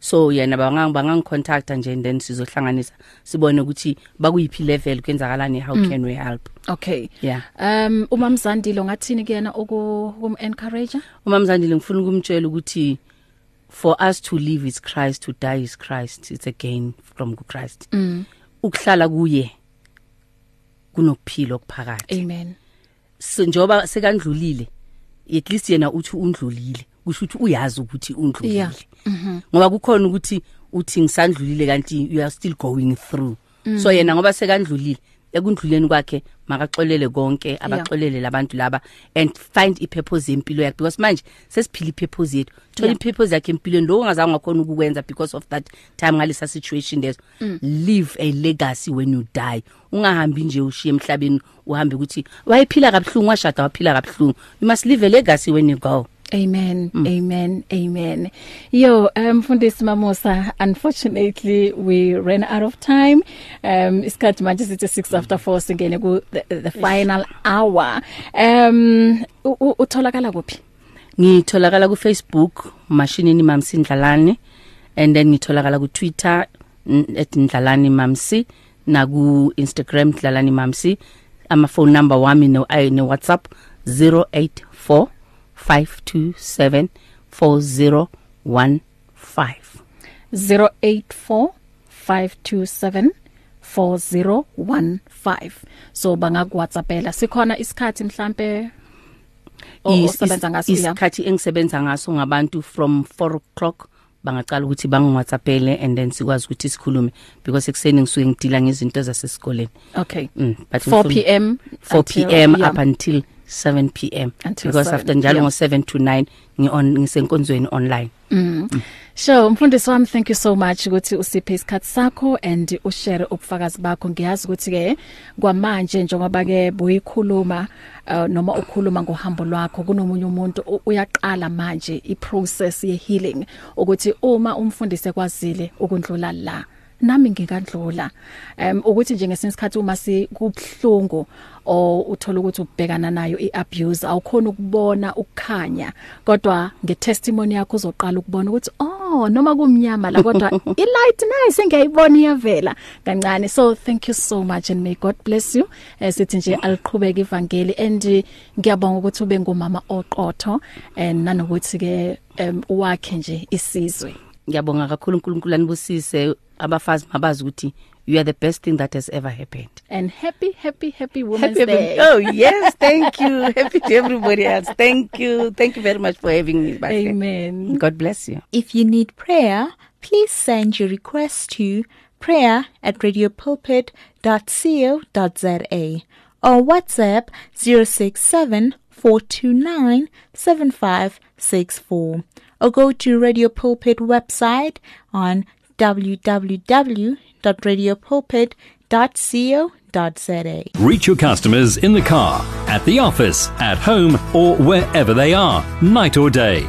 So yena bangang bangang contact nje and then sizohlanganisa sibone ukuthi bakuyiphi level kwenzakalani how can we help? Okay. Yeah. Um uma mzandile ngathini kuyena ukum encourage umamzandile ngifuna ukumtshela ukuthi for us to live is Christ to die is Christ it's a gain from Christ mm. ukuhlala kuye kunokuphila okuphakathi. Amen. So njoba sekandlulile at least yena uthi undlulile kusho ukuthi uyazi ukuthi undlulile. Yeah. Ngoba kukhona ukuthi uthi ngisandlulile kanti you are still going through. So yena ngoba sekandlulile ekundluleni kwakhe makaxolele konke abaxolele labantu laba and find ipurpose yempilo yakhe. Because manje sesiphila ipurpose yethu. Thola Yeah. ipurpose yakhe empilweni lo ungazange ngakhona ukukwenza because of that time ngalesa situation leso. Leave a legacy when you die. Ungahambi nje ushiye emhlabeni uhambe ukuthi wayephila kabuhlungu washada waphila kabuhlungu. You must leave a legacy when you go. Amen. Mm. Amen. Amen. Yo, um mfundisi Mamosa, unfortunately we ran out of time. Um isikhathi manje sithi 6 after 4 singene ku the, the final hour. Um u- u- utholakala kuphi? ngitholakala ku Facebook mashinini mamsi Ndlalane and then ngitholakala ku Twitter n- at Ndlalane mamsi na ku Instagram Ndlalane mamsi ama phone number wami no I no WhatsApp 084 527 4015 084 527 4015 so bangakwhatsappela sikhona isikhathi mhlambe o- Is- osebenza is- ngaso ya isikhathi engisebenza ngaso ngabantu from 4 o'clock bangacala ukuthi bangiwhatsappele and then sikwazi ukuthi sikhulume because ekseni ngisuke ngidila ngezinto zasesikoleni. Okay. Mm, but 4 ngifuna- pm 4 until- pm yeah. up until 7 pm Until because 7, after njalo ngo 7 to 9 ngi on ngisenkonzweni online. Sure mfundisi wami thank you so much ukuthi usiphe isikhathi sakho and ushare ubufakazi bakho. Ngiyazi ukuthi ke kwamanje njengoba ke buyikhuluma uh, noma ukhuluma ngohambo lwakho kunomunye umuntu uyaqala manje iprocess ye healing ukuthi uma umfundisi ekwazile ukundlula la nami ngikadlula um ukuthi nje ngesinsikhathi uma sikubhlungu o uthola ukuthi ubhekana nayo iabuse awukhona ukubona ukukhanya. Kodwa ngetestimony yakho uzoqala ukubona ukuthi oh noma kumnyama la kodwa *laughs* ilight nice ngiyayibona iyavela. Kancane. So thank you so much and may God bless you. Eh, sithi nje aliqhubeke ivangeli. And eh, ngiyabonga ukuthi ube ngumama oqotho and nanokuthi ke um, wakhe nje isizwe. Ngiyabonga kakhulu uNkulunkulu anibusise abafazi mabazi ukuthi you are the best thing that has ever happened. And happy happy happy women's Happy day. Oh yes thank you. *laughs* Happy to everybody else. Thank you. Thank you very much for having me Bahle. amen. God bless you. If you need prayer, please send your request to prayer at radiopulpit.co.za or WhatsApp 067 429 7564 or go to Radio Pulpit website on www.radiopulpit.co.za. Reach your customers in the car, at the office, at home, or wherever they are, night or day.